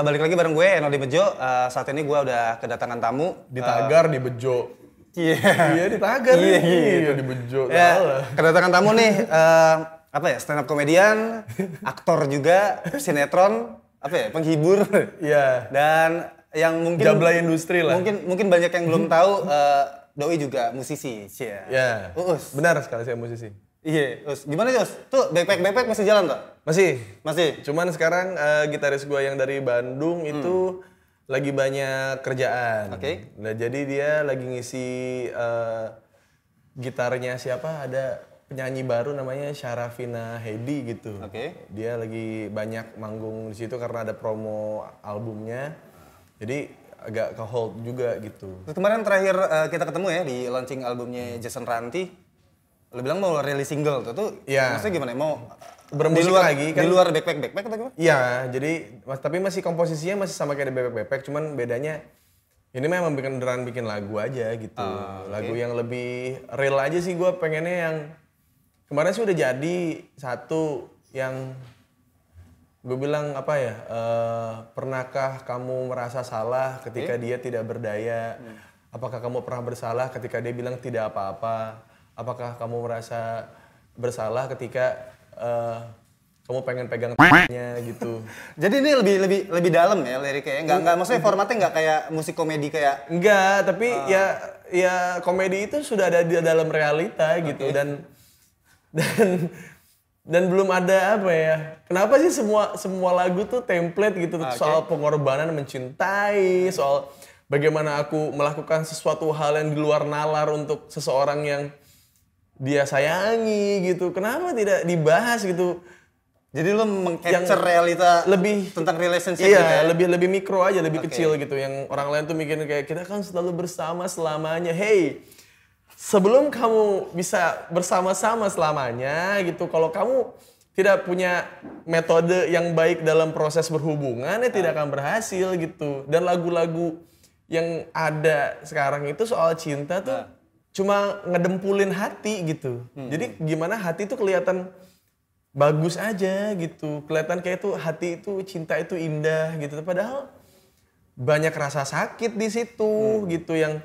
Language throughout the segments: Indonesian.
Eh, balik lagi bareng gue Eno di Bejo. Eh, saat ini gue udah kedatangan tamu. Di tagar, di bejo. Iya. Iya, di tagar. Iya, nih. gitu. di bejo. Ya, salah. kedatangan tamu nih eh, apa ya? Stand up komedian, aktor juga, sinetron, apa ya? Penghibur. Iya. Dan yang mungkin Jablay industri lah. Mungkin mungkin banyak yang belum tahu eh, Doi juga musisi. Cia. Ya. Uus. Benar sekali saya musisi. Iya, Us. Gimana, Us? Tuh, backpack backpack masih jalan, tuh? Masih. Masih. Cuman sekarang eh, gitaris gua yang dari Bandung itu lagi banyak kerjaan. Oke. Nah, jadi dia lagi ngisi eh, gitarnya siapa? Ada penyanyi baru namanya Syarafina Hedi gitu. Oke. Dia lagi banyak manggung di situ karena ada promo albumnya. Jadi agak ke hold juga gitu. Terus kemarin terakhir eh, kita ketemu ya di launching albumnya Jason Ranti. Lo bilang mau rilis single tuh, tuh Iya. maksudnya gimana? Mau Bermusik di luar, lagi, kan? Di luar backpack backpack atau gimana? Iya, jadi mas, tapi masih komposisinya masih sama kayak di Bebek Bebek, cuman bedanya ini memang bikin beneran bikin lagu aja gitu. Ah, Lagu yang lebih real aja sih gue pengennya yang kemarin sih udah jadi satu yang gue bilang apa ya? eh, pernahkah kamu merasa salah ketika dia tidak berdaya? Apakah kamu pernah bersalah ketika dia bilang tidak apa-apa? Apakah kamu merasa bersalah ketika eh, kamu pengen pegang nya gitu? Jadi ini lebih lebih lebih dalam ya liriknya. Enggak enggak maksudnya formatnya enggak kayak musik komedi kayak Enggak, tapi ya ya komedi itu sudah ada di dalam realita gitu dan dan dan belum ada apa ya? Kenapa sih semua semua lagu tuh template gitu soal pengorbanan mencintai, soal bagaimana aku melakukan sesuatu hal yang di luar nalar untuk seseorang yang dia sayangi gitu. Kenapa tidak dibahas gitu? jadi lu mengcapture realita lebih tentang relationship Iya, gitu ya. lebih lebih mikro aja, lebih Oke. kecil gitu. Yang orang lain tuh mikirin kayak kita kan selalu bersama selamanya. Hey, sebelum kamu bisa bersama-sama selamanya gitu, kalau kamu tidak punya metode yang baik dalam proses berhubungan, ya tidak akan berhasil gitu. Dan lagu-lagu yang ada sekarang itu soal cinta tuh cuma ngedempulin hati gitu. Jadi gimana hati tuh kelihatan bagus aja gitu. Kelihatan kayak tuh hati itu cinta itu indah gitu. Padahal banyak rasa sakit di situ gitu yang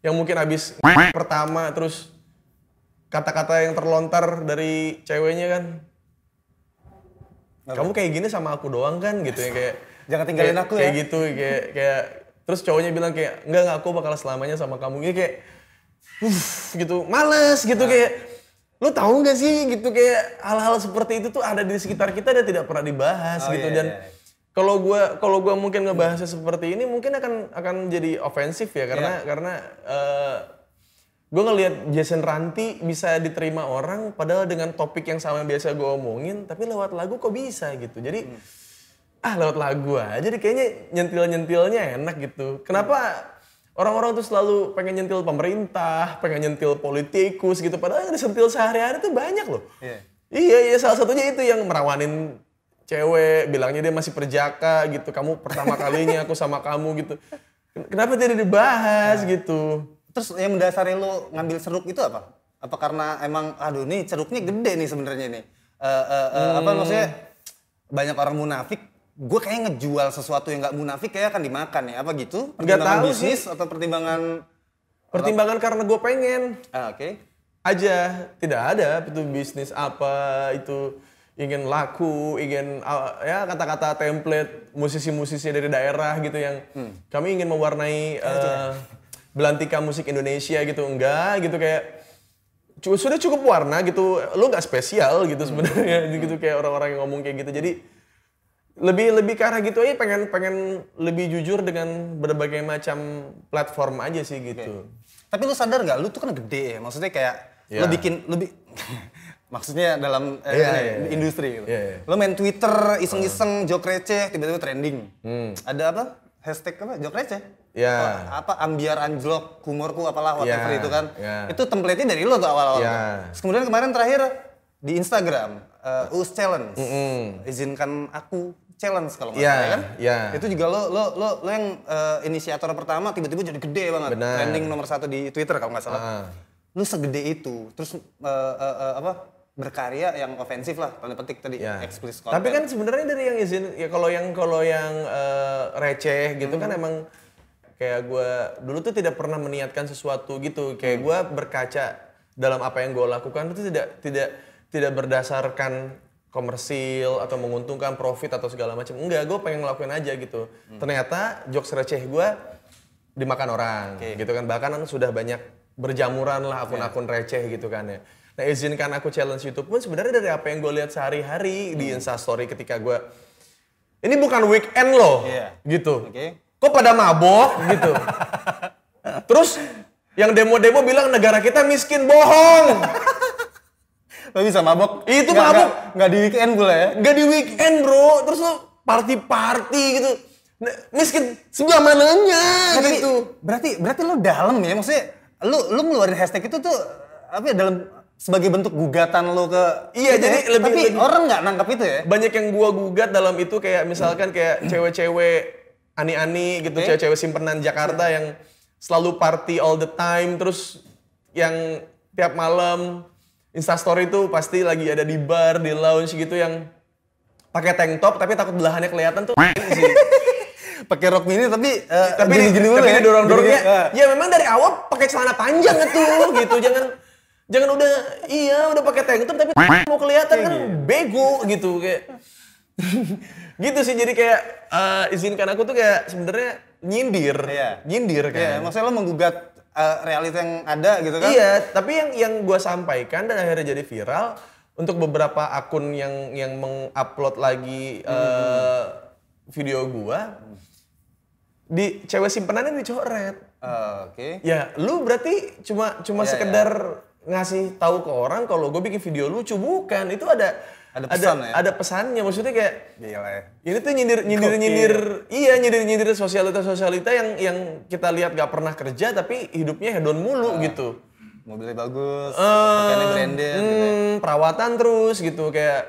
yang mungkin habis pertama terus kata-kata yang terlontar dari ceweknya kan kamu kayak gini sama aku doang kan gitu ya kayak Jangan tinggalin kayak- aku kayak ya. gitu kayak kayak terus cowoknya bilang kayak enggak enggak aku bakal selamanya sama kamu Ini kayak uff gitu males gitu Nah. kayak lu tahu nggak sih gitu kayak hal-hal seperti itu tuh ada di sekitar kita dan tidak pernah dibahas Oh, gitu iya, dan iya. kalau gua kalau gua mungkin ngebahasnya seperti ini mungkin akan akan jadi ofensif ya karena Iya. karena eh, gue ngelihat Jason Ranti bisa diterima orang padahal dengan topik yang sama yang biasa gue omongin tapi lewat lagu kok bisa gitu jadi ah lewat lagu aja jadi kayaknya nyentil nyentilnya enak gitu kenapa orang-orang tuh selalu pengen nyentil pemerintah pengen nyentil politikus gitu padahal yang disentil sehari-hari tuh banyak loh Iya. iya iya salah satunya itu yang merawanin cewek bilangnya dia masih perjaka gitu kamu pertama kalinya aku sama kamu gitu kenapa tidak dibahas gitu Terus yang mendasari lu ngambil ceruk itu apa? Apa karena emang aduh nih ceruknya gede nih sebenarnya nih. Eh eh, eh, apa Hmm. maksudnya banyak orang munafik gue kayak ngejual sesuatu yang nggak munafik kayak akan dimakan ya. Apa gitu? Pertimbangan tahu bisnis atau pertimbangan pertimbangan karena gue pengen. Ah, oke. Aja tidak ada itu bisnis apa itu ingin laku ingin ah, ya kata-kata template musisi-musisi dari daerah gitu yang kami ingin mewarnai eh, belantika musik Indonesia gitu. Enggak gitu kayak sudah cukup warna gitu. Lu nggak spesial gitu sebenarnya. Gitu kayak orang-orang yang ngomong kayak gitu. Jadi lebih lebih ke arah gitu aja pengen pengen lebih jujur dengan berbagai macam platform aja sih gitu tapi lu sadar nggak lu tuh kan gede ya maksudnya kayak lu Iya. bikin lebih maksudnya dalam eh, Iya, ini, iya, industri gitu. Iya, iya. lu main Twitter iseng-iseng jok receh tiba-tiba trending Hmm. ada apa hashtag apa jok receh Ya. Oh, apa ambiar anjlok humorku apalah whatever Ya, itu kan ya. itu template-nya dari lu tuh awal-awal Ya. Kemudian kemarin terakhir di Instagram uh, us challenge izinkan aku challenge kalau nggak Ya, salah kan ya. itu juga lo lo lo lo yang uh, inisiator pertama tiba-tiba jadi gede banget Benar. trending nomor satu di Twitter kalau nggak salah Ah. lu segede itu terus uh, uh, uh, apa berkarya yang ofensif lah tanda petik tadi Ya. explicit Tapi kan sebenarnya dari yang izin ya kalau yang kalau yang eh, receh gitu kan Hmm. emang kayak gue dulu tuh tidak pernah meniatkan sesuatu gitu. Hmm. Kayak gue berkaca dalam apa yang gue lakukan itu tidak tidak tidak berdasarkan komersil atau menguntungkan profit atau segala macam. Enggak, gue pengen ngelakuin aja gitu. Hmm. Ternyata jokes receh gue dimakan orang gitu kan. Bahkan kan sudah banyak berjamuran lah akun-akun receh gitu kan ya. Nah izinkan aku challenge YouTube pun sebenarnya dari apa yang gue lihat sehari-hari di Instastory ketika gue ini bukan weekend loh Iya. gitu. Oke. Kok pada mabok gitu. Terus yang demo-demo bilang negara kita miskin bohong. Lo bisa mabok? Itu Nggak- mabok. nggak- Nggak di weekend pula ya? Gak di weekend bro. Terus lo party-party gitu. Nah, miskin sebelah mananya Tapi gitu. berarti berarti lo dalam ya maksudnya lu lu ngeluarin hashtag itu tuh apa ya dalam sebagai bentuk gugatan lo ke Iya, itu jadi ya? lebih- tapi lebih- orang nggak nangkap itu ya banyak yang gua gugat dalam itu kayak misalkan kayak cewek-cewek ani-ani gitu, Oke. cewek-cewek simpenan Jakarta yang selalu party all the time, terus yang tiap malam instastory itu pasti lagi ada di bar, di lounge gitu yang pakai tank top tapi takut belahannya kelihatan tuh. Sih. pakai rok mini tapi eh, tapi gini-gini di, mulu tapi ya. didorong-dorongnya Gini-gini, ya. Memang dari awal pakai celana panjang tuh gitu. Jangan jangan udah iya udah pakai tank top tapi mau kelihatan kan bego gitu kayak. Gitu sih jadi kayak eh, izinkan aku tuh kayak sebenarnya nyindir. Iya. nyindir eh, kan. iya maksudnya lo menggugat eh, realita yang ada gitu kan? Iya, tapi yang yang gue sampaikan dan akhirnya jadi viral untuk beberapa akun yang yang mengupload lagi eh, video gua di cewek simpenannya dicoret. Eh, oke. Ya, lu berarti cuma cuma Iya, sekedar ngasih tahu ke orang kalau gue bikin video lucu bukan. Itu ada Ada pesan ya? ada pesannya maksudnya kayak gila ya ini tuh nyindir nyindir Gokil. nyindir iya nyindir nyindir sosialita sosialita yang yang kita lihat gak pernah kerja tapi hidupnya hedon mulu gitu mobilnya bagus Eh, pakaiannya branded gitu ya. hmm, perawatan terus gitu kayak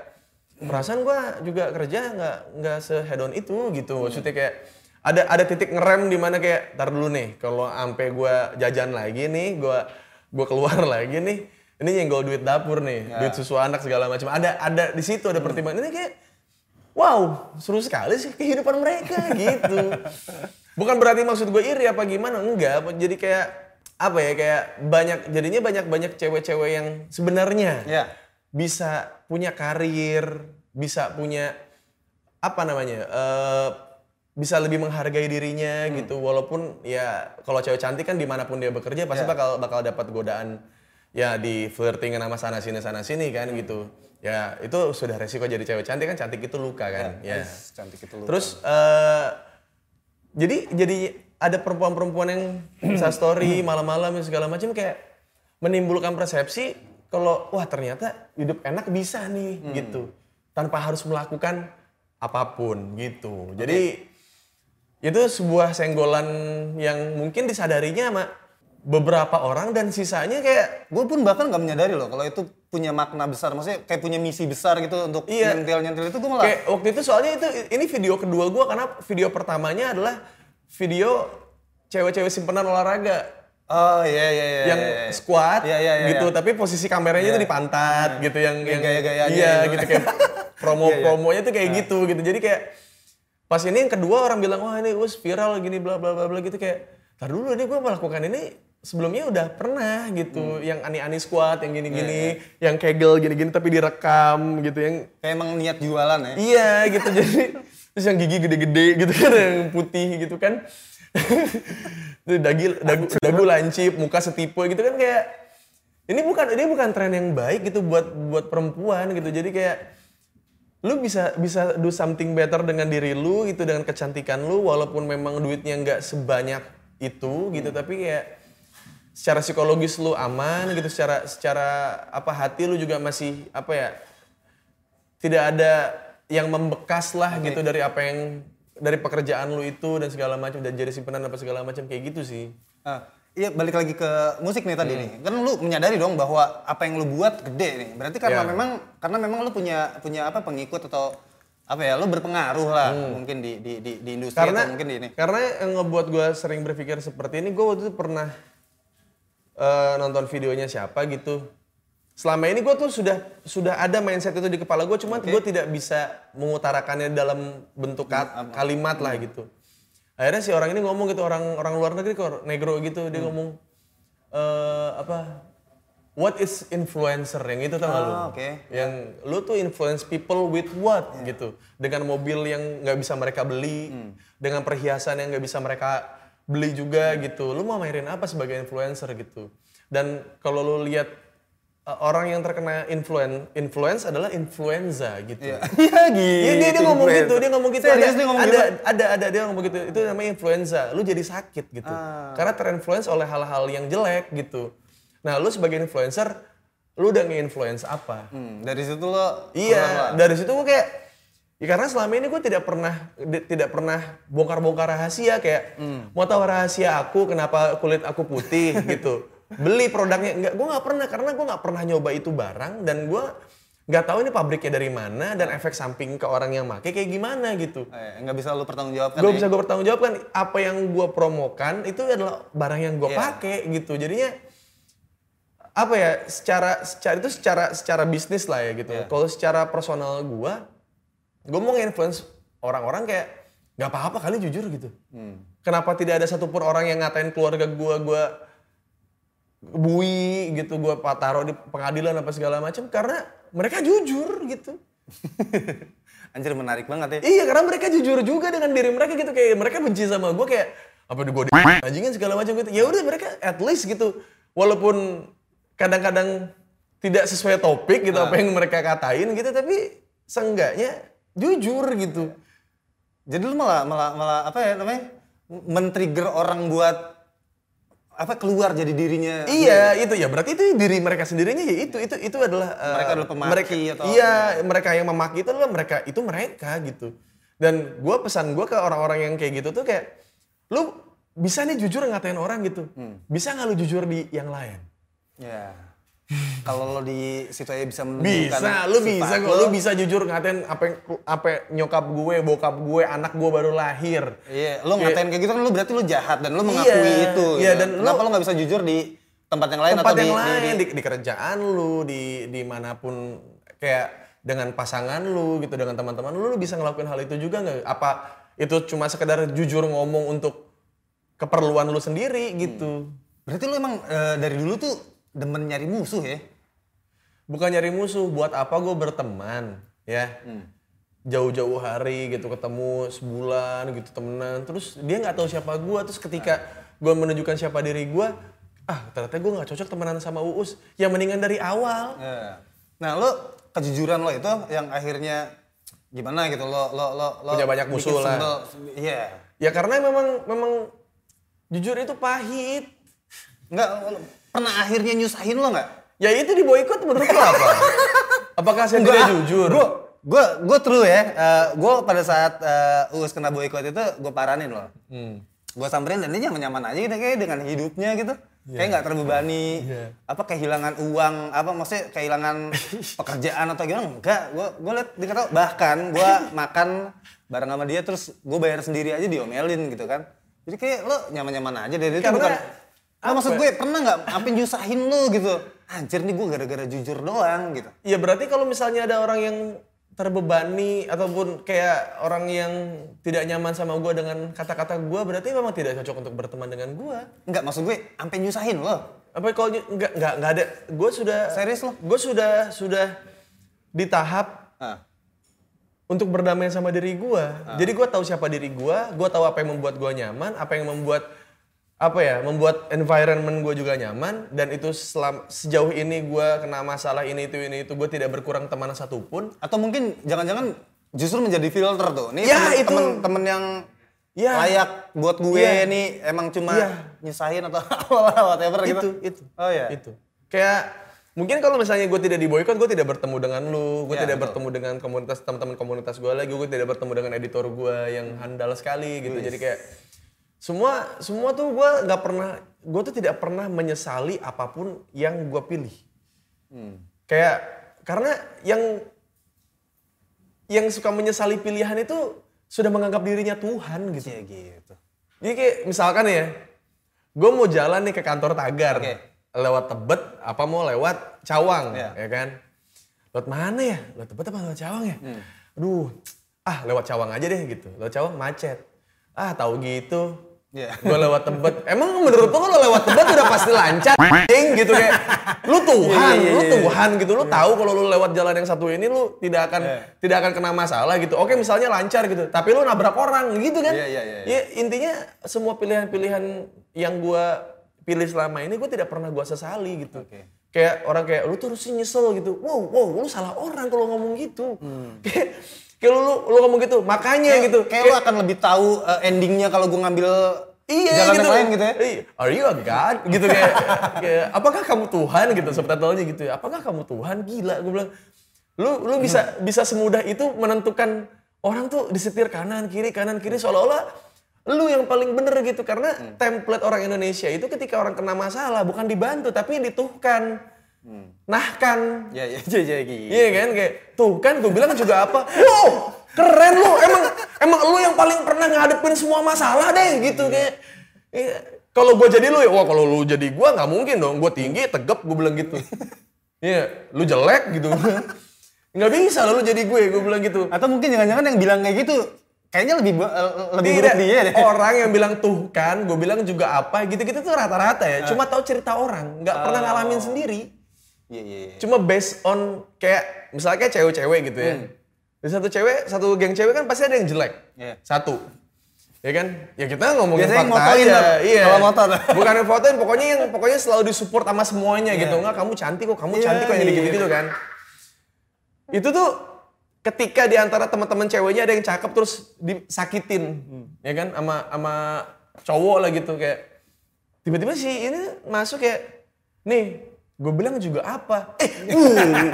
perasaan gua juga kerja nggak nggak sehedon itu gitu maksudnya kayak ada ada titik ngerem di mana kayak tar dulu nih kalau ampe gua jajan lagi nih gua gua keluar lagi nih ini nyenggol duit dapur nih duit susu anak segala macam. Ada ada di situ ada pertimbangan. Ini kayak wow seru sekali sih kehidupan mereka gitu. Bukan berarti maksud gue iri apa gimana enggak. Jadi kayak apa ya kayak banyak jadinya banyak banyak cewek-cewek yang sebenarnya Iya. bisa punya karir bisa punya apa namanya eh, bisa lebih menghargai dirinya gitu. Walaupun ya kalau cewek cantik kan di mana pun dia bekerja pasti Iya. bakal bakal dapat godaan ya di flirting sama sana sini sana sini kan gitu. Ya itu sudah resiko jadi cewek cantik kan cantik itu luka kan ya Guys, cantik itu lo terus eh, jadi jadi ada perempuan-perempuan yang bisa story malam-malam dan segala macam kayak menimbulkan persepsi kalau wah ternyata hidup enak bisa nih gitu. Tanpa harus melakukan apa pun gitu. Jadi itu sebuah senggolan yang mungkin disadarinya sama beberapa orang dan sisanya kayak gue pun bahkan nggak menyadari loh kalau itu punya makna besar maksudnya kayak punya misi besar gitu untuk Iya. nyentil nyentil itu gue malah Kayak waktu itu soalnya itu ini video kedua gua karena video pertamanya adalah video cewek-cewek simpenan olahraga oh iya iya iya yang iya, iya. squat Iya, iya, iya, gitu iya. tapi posisi kameranya itu di pantat gitu yang yang gaya-gayanya iya gitu. gitu kayak promo Iya, iya. promonya tuh kayak gitu gitu jadi kayak pas ini yang kedua orang bilang wah ini us viral gini bla bla bla bla gitu kayak tar dulu ini gue melakukan ini sebelumnya udah pernah gitu Hmm. yang ani-ani squat yang gini-gini Iya, yang kegel gini-gini tapi direkam gitu yang kayak emang niat jualan ya Iya gitu jadi terus yang gigi gede-gede gitu kan yang putih gitu kan. Dagil dagu, dagu lancip, muka setipe gitu kan kayak ini bukan ini bukan tren yang baik gitu buat buat perempuan gitu. Jadi kayak lu bisa bisa do something better dengan diri lu gitu dengan kecantikan lu walaupun memang duitnya nggak sebanyak itu gitu tapi kayak secara psikologis lu aman gitu secara secara apa hati lu juga masih apa ya tidak ada yang membekas lah gitu dari apa yang dari pekerjaan lu itu dan segala macam dan jadi simpenan apa segala macam kayak gitu sih. Ah, iya balik lagi ke musik nih Hmm. tadi nih. Kan lu menyadari dong bahwa apa yang lu buat gede nih. Berarti karena Ya. memang karena memang lu punya punya apa pengikut atau apa ya? Lu berpengaruh lah mungkin di di di, di industri Hmm. Karena atau mungkin di ini. karena yang ngebuat gue sering berpikir seperti ini gue waktu itu pernah eh, nonton videonya siapa gitu. Selama ini gue tuh sudah sudah ada mindset itu di kepala gue, cuman gue tidak bisa mengutarakannya dalam bentuk ka- kalimat lah gitu. Akhirnya si orang ini ngomong gitu orang orang luar negeri kok negro gitu dia ngomong eh apa what is influencer? Yang itu tau gak lu? Ah, oke. Yang lu tuh influence people with what? Gitu. Dengan mobil yang nggak bisa mereka beli, dengan perhiasan yang nggak bisa mereka beli juga gitu. Lu mau mainin apa sebagai influencer gitu. Dan kalau lu lihat uh, orang yang terkena influen influence adalah influenza gitu. Iya gitu. Iya dia, dia ngomong gitu, dia ngomong gitu. Serius ada, dia ngomong ada, gitu? ada, ada, dia ngomong gitu. Itu namanya influenza. Lu jadi sakit gitu. Ah. Karena terinfluence oleh hal-hal yang jelek gitu. Nah, lu sebagai influencer, lu udah nge-influence apa? Hmm, dari situ lo Iya, dari situ gue kayak ya karena selama ini gue tidak pernah tidak pernah bongkar-bongkar rahasia kayak Hmm. mau tahu rahasia aku kenapa kulit aku putih gitu. Beli produknya enggak gue nggak pernah karena gue nggak pernah nyoba itu barang dan gue nggak tahu ini pabriknya dari mana dan efek samping ke orang yang make kayak gimana gitu. Eh, nggak bisa lo pertanggungjawabkan. Gue ya? bisa gue pertanggungjawabkan apa yang gue promokan itu adalah barang yang gue Iya. pakai gitu. Jadinya apa ya secara secara itu secara secara bisnis lah ya gitu. Iya. Kalau secara personal gue, gue mau nge-influence orang-orang kayak nggak apa-apa kali jujur gitu. Hmm. Kenapa tidak ada satupun orang yang ngatain keluarga gue, gue bui gitu, gue taruh di pengadilan apa segala macam karena mereka jujur gitu. Anjir menarik banget ya. Iya karena mereka jujur juga dengan diri mereka gitu kayak mereka benci sama gue kayak apa di gue di anjingan segala macam gitu. Ya udah mereka at least gitu walaupun kadang-kadang tidak sesuai topik gitu apa yang mereka katain gitu tapi seenggaknya jujur gitu. Jadi lu malah malah malah apa ya namanya? Men-trigger orang buat apa keluar jadi dirinya. Iya itu ya berarti itu diri mereka sendirinya ya itu itu itu adalah eh, Mereka adalah pemaki mereka, atau iya mereka yang memaki itu adalah mereka itu mereka gitu dan gue pesan gue ke orang-orang yang kayak gitu tuh kayak lu bisa nih jujur ngatain orang gitu Hmm. bisa nggak lu jujur di yang lain Ya. Kalau lo di situ aja bisa menunjukkan bisa lu bisa kok. Lu bisa jujur ngatain apa apa nyokap gue bokap gue anak gue baru lahir. Iya, lo ngatain kayak gitu kan lo berarti lo jahat dan lo mengakui Iya, itu. iya, gitu. dan lo- Kenapa lo nggak bisa jujur di tempat yang lain tempat atau yang di, lain di, di, di kerjaan lu di di mana pun. Kayak dengan pasangan lu gitu dengan teman-teman lu, lu bisa ngelakuin hal itu juga nggak? Apa itu cuma sekedar jujur ngomong untuk keperluan lu sendiri gitu? Berarti lo emang eh, dari dulu tuh demen nyari musuh ya? bukan nyari musuh buat apa gue berteman ya jauh-jauh hari gitu ketemu sebulan gitu temenan terus dia nggak tahu siapa gue terus ketika gue menunjukkan siapa diri gue ah ternyata gue nggak cocok temenan sama uus ya mendingan dari awal Ya. Nah lo kejujuran lo itu yang akhirnya gimana gitu lo lo lo, lo Punya banyak musuh lah. Iya. Ya karena memang memang jujur itu pahit. Nggak lo- pernah akhirnya nyusahin lo nggak? Ya itu di boykot menurut lo apa? Apakah saya tidak jujur? Gue gue gue true ya. gue pada saat eh, Uus kena boykot itu gue paranin loh. Hmm. Gue samperin dan dia nyaman-nyaman aja gitu kayak dengan hidupnya gitu. Kayak nggak terbebani. Iya. Apa kehilangan uang, apa maksudnya kehilangan pekerjaan atau gimana? Enggak, gue gue liat dikata bahkan gue makan bareng sama dia terus gue bayar sendiri aja diomelin gitu kan. Jadi kayak lo nyaman-nyaman aja dari itu Karena bukan Apa maksud gue pernah nggak apa nyusahin lo gitu? Anjir nih gue gara-gara jujur doang gitu. Ya berarti kalau misalnya ada orang yang terbebani ataupun kayak orang yang tidak nyaman sama gue dengan kata-kata gue berarti memang tidak cocok untuk berteman dengan gue. Enggak, maksud gue sampai nyusahin lo. Apa kalau nggak nggak nggak ada gue sudah Serius lo? Gue sudah sudah di tahap Ah. untuk berdamai sama diri gua. Jadi gua tahu siapa diri gua, gua tahu apa yang membuat gua nyaman, apa yang membuat apa ya, membuat environment gua juga nyaman dan itu selam, sejauh ini gua kena masalah ini itu ini itu gua tidak berkurang teman satupun. Atau mungkin jangan-jangan justru menjadi filter tuh. Nih Ya, temen, itu. temen-temen yang Ya. layak buat gue Ya. nih emang cuma Ya. nyusahin atau whatever gitu. Itu itu. Oh ya. Itu. Kayak mungkin kalau misalnya gue tidak diboykot, gue tidak bertemu dengan lu, gue Ya, tidak betul. bertemu dengan komunitas teman-teman komunitas gue lagi, gue tidak bertemu dengan editor gue yang handal sekali gitu. Jadi kayak semua semua tuh gue nggak pernah, gue tuh tidak pernah menyesali apa pun yang gue pilih. Hmm. Kayak karena yang yang suka menyesali pilihan itu sudah menganggap dirinya Tuhan gitu. Iya gitu. Jadi kayak misalkan ya, gue mau jalan nih ke kantor tagar. Oke. lewat Tebet apa mau lewat Cawang Iya. ya kan lewat mana ya lewat Tebet apa lewat Cawang ya aduh ah lewat Cawang aja deh gitu lewat Cawang macet ah tahu gitu Iya. gue lewat Tebet emang menurut lu kalau lewat Tebet udah pasti lancar anjing gitu kayak lu Tuhan Iya, iya, lu iya, Tuhan gitu lu tahu kalau lu lewat jalan yang satu ini lu tidak akan Iya. tidak akan kena masalah gitu oke misalnya lancar gitu tapi lu nabrak orang gitu kan Iya, iya, iya, iya. Ya, intinya semua pilihan-pilihan yang gua pilih selama ini gue tidak pernah gua sesali gitu. Oke. Kayak orang kayak lu tuh harusnya nyesel gitu. Wow, wow, lu salah orang kalau ngomong gitu. Kayak kayak lu, lu lu ngomong gitu. Makanya gitu. Kayak lu akan lebih tahu uh, endingnya kalau gue ngambil Iya jalan gitu. yang lain gitu ya. Iya. Are you a god? Gitu kayak, kayak apakah kamu Tuhan gitu subtitlenya gitu ya. Apakah kamu Tuhan? Gila gue bilang. Lu lu bisa bisa semudah itu menentukan orang tuh disetir kanan kiri kanan kiri seolah-olah lu yang paling bener gitu karena template orang Indonesia itu ketika orang kena masalah bukan dibantu tapi dituhkan. Nahkan. Ya ya ya, ya gitu. Iya kan kayak tuh kan gue bilang juga apa? Wow, keren lu. Emang emang lu yang paling pernah ngadepin semua masalah deh gitu kayak. Iya. Kalau gue jadi lu ya, wah kalau lu jadi gue nggak mungkin dong. Gue tinggi, tegap, gue bilang gitu. Iya, lu jelek gitu. Nggak bisa lah lu jadi gue, gue bilang gitu. Atau mungkin jangan-jangan yang bilang kayak gitu kayaknya lebih eh, lebih buruk Tidak, dia deh. orang yang bilang tuh kan, gue bilang juga apa, gitu-gitu tuh rata-rata ya. Cuma tahu cerita orang, nggak pernah ngalamin sendiri. Iya iya. iya. Cuma based on kayak misalnya kayak cewek-cewek gitu ya. Di satu cewek, satu geng cewek kan pasti ada yang jelek. Iya. Satu. Ya kan? Ya kita ngomongin Biasanya fakta motoin aja. tuh, Iya. kalau motor. Bukan yang fotoin, pokoknya yang pokoknya selalu disupport sama semuanya gitu. Enggak, kamu cantik kok, kamu Iya, cantik kok yang iya. gitu-gitu kan. Itu tuh ketika di antara teman-teman ceweknya ada yang cakep terus disakitin, ya kan? Sama sama cowok lah gitu kayak tiba-tiba sih ini masuk kayak nih gue bilang juga apa? Eh uh,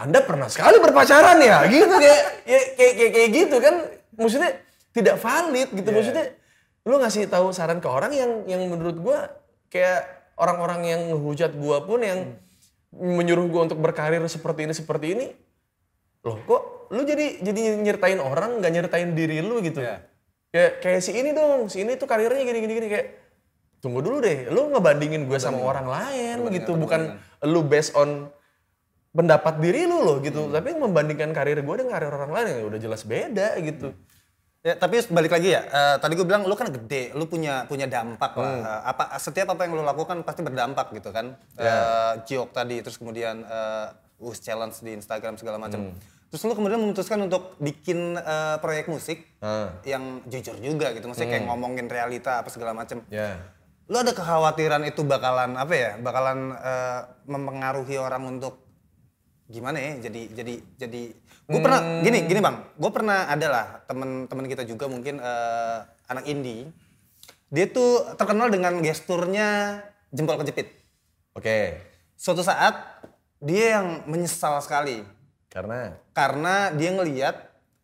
anda pernah sekali berpacaran ya? Gitu kayak ya, kayak, kayak kayak gitu kan. Maksudnya tidak valid gitu. Maksudnya lu ngasih tahu saran ke orang yang yang menurut gue kayak orang-orang yang ngehujat gue pun yang menyuruh gue untuk berkarir seperti ini seperti ini. Loh kok lu jadi jadi nyertain orang nggak nyertain diri lu gitu? Iya. kayak kayak si ini dong. Si ini tuh karirnya gini gini gini. Kayak tunggu dulu deh lu ngebandingin gue sama orang lain gitu bukan lu based on pendapat diri lu loh gitu tapi membandingkan karir gue dengan karir orang lain ya udah jelas beda gitu Ya, tapi balik lagi ya. eh, tadi gue bilang lu kan gede, lu punya punya dampak lah. Eh, apa setiap apa yang lu lakukan pasti berdampak gitu kan. Eh Jiok tadi terus kemudian eh us challenge di Instagram segala macam. Terus lu kemudian memutuskan untuk bikin eh, proyek musik Ah. yang jujur juga gitu. Maksudnya kayak ngomongin realita apa segala macam. ya Lu ada kekhawatiran itu bakalan apa ya? Bakalan eh, mempengaruhi orang untuk gimana ya? Jadi jadi jadi gue pernah gini gini bang, gue pernah ada lah temen-temen kita juga mungkin eh, anak indie. Dia tuh terkenal dengan gesturnya jempol kejepit. oke Suatu saat dia yang menyesal sekali karena karena dia ngelihat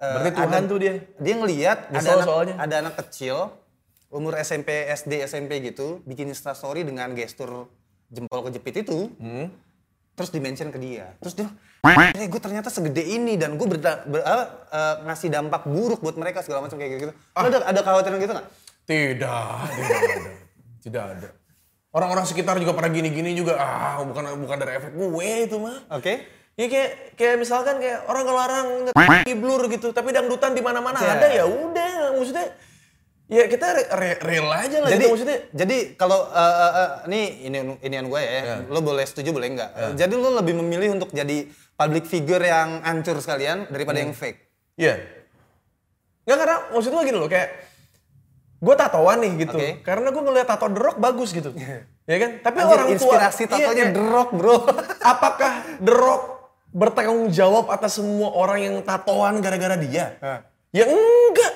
eh, Berarti Tuhan tuh dia. Dia ngelihat ada Nyesel anak, soalnya. ada anak kecil umur SMP, SD, SMP gitu bikin story dengan gestur jempol kejepit itu. Hmm. Terus dimention ke dia. Terus dia, eh gue ternyata segede ini dan gue berda, ber- apa, eh, ngasih dampak buruk buat mereka segala macam kayak gitu. Ah. Lo ada ada kekhawatiran gitu nggak? Tidak, tidak ada. Tidak ada. Orang-orang sekitar juga pada gini-gini juga, ah bukan bukan dari efek gue itu mah. Oke. Ya kayak kayak misalkan kayak orang ngelarang nge- blur gitu, tapi dangdutan di mana-mana Iya. ada ya udah, maksudnya ya kita re- re- real aja lah Jadi gitu maksudnya. jadi kalau eh, eh, eh, ini ini inian gue ya, Iya. lo boleh setuju boleh enggak. Jadi lo lebih memilih untuk jadi public figure yang hancur sekalian daripada Hmm. yang fake. Iya. Nggak karena maksud gue gini loh kayak gue tatoan nih gitu, Oke. karena gue ngeliat tato The Rock bagus gitu, ya kan? Tapi Anjir, orang tua inspirasi iya, tatonya The Rock, bro. apakah The Rock bertanggung jawab atas semua orang yang tatoan gara-gara dia? Hah. Ya enggak.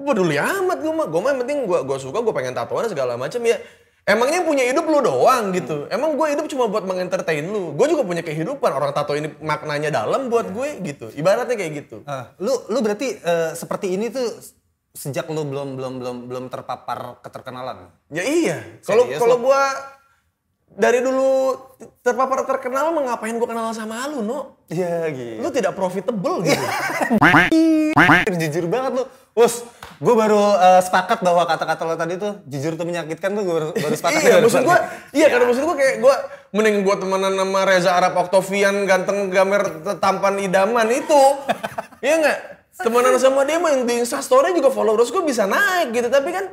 Gue peduli amat gue mah. Gue mah yang penting gue gua suka, gue pengen tatoan segala macam ya. Emangnya yang punya hidup lu doang gitu. Emang gue hidup cuma buat mengentertain lu. Gue juga punya kehidupan. Orang tato ini maknanya dalam buat gue gitu. Ibaratnya kayak gitu. Ah, lu lu berarti eh, seperti ini tuh sejak lu belum belum belum belum terpapar keterkenalan. Ya iya. Kalau kalau gue dari dulu terpapar terkenal mah ngapain gue kenal sama lu, no? Iya gitu. Lu tidak profitable gitu. Jujur banget lu. Us, gue baru eh, sepakat bahwa kata-kata lo tadi tuh jujur tuh menyakitkan tuh gue baru, baru sepakat. iya, maksud gua, iya karena maksud gua kayak gua mending gua temenan sama Reza Arab Octavian ganteng gamer tampan idaman itu. Iya nggak? Temenan sama dia mah yang di Instastory juga followers gua bisa naik gitu, tapi kan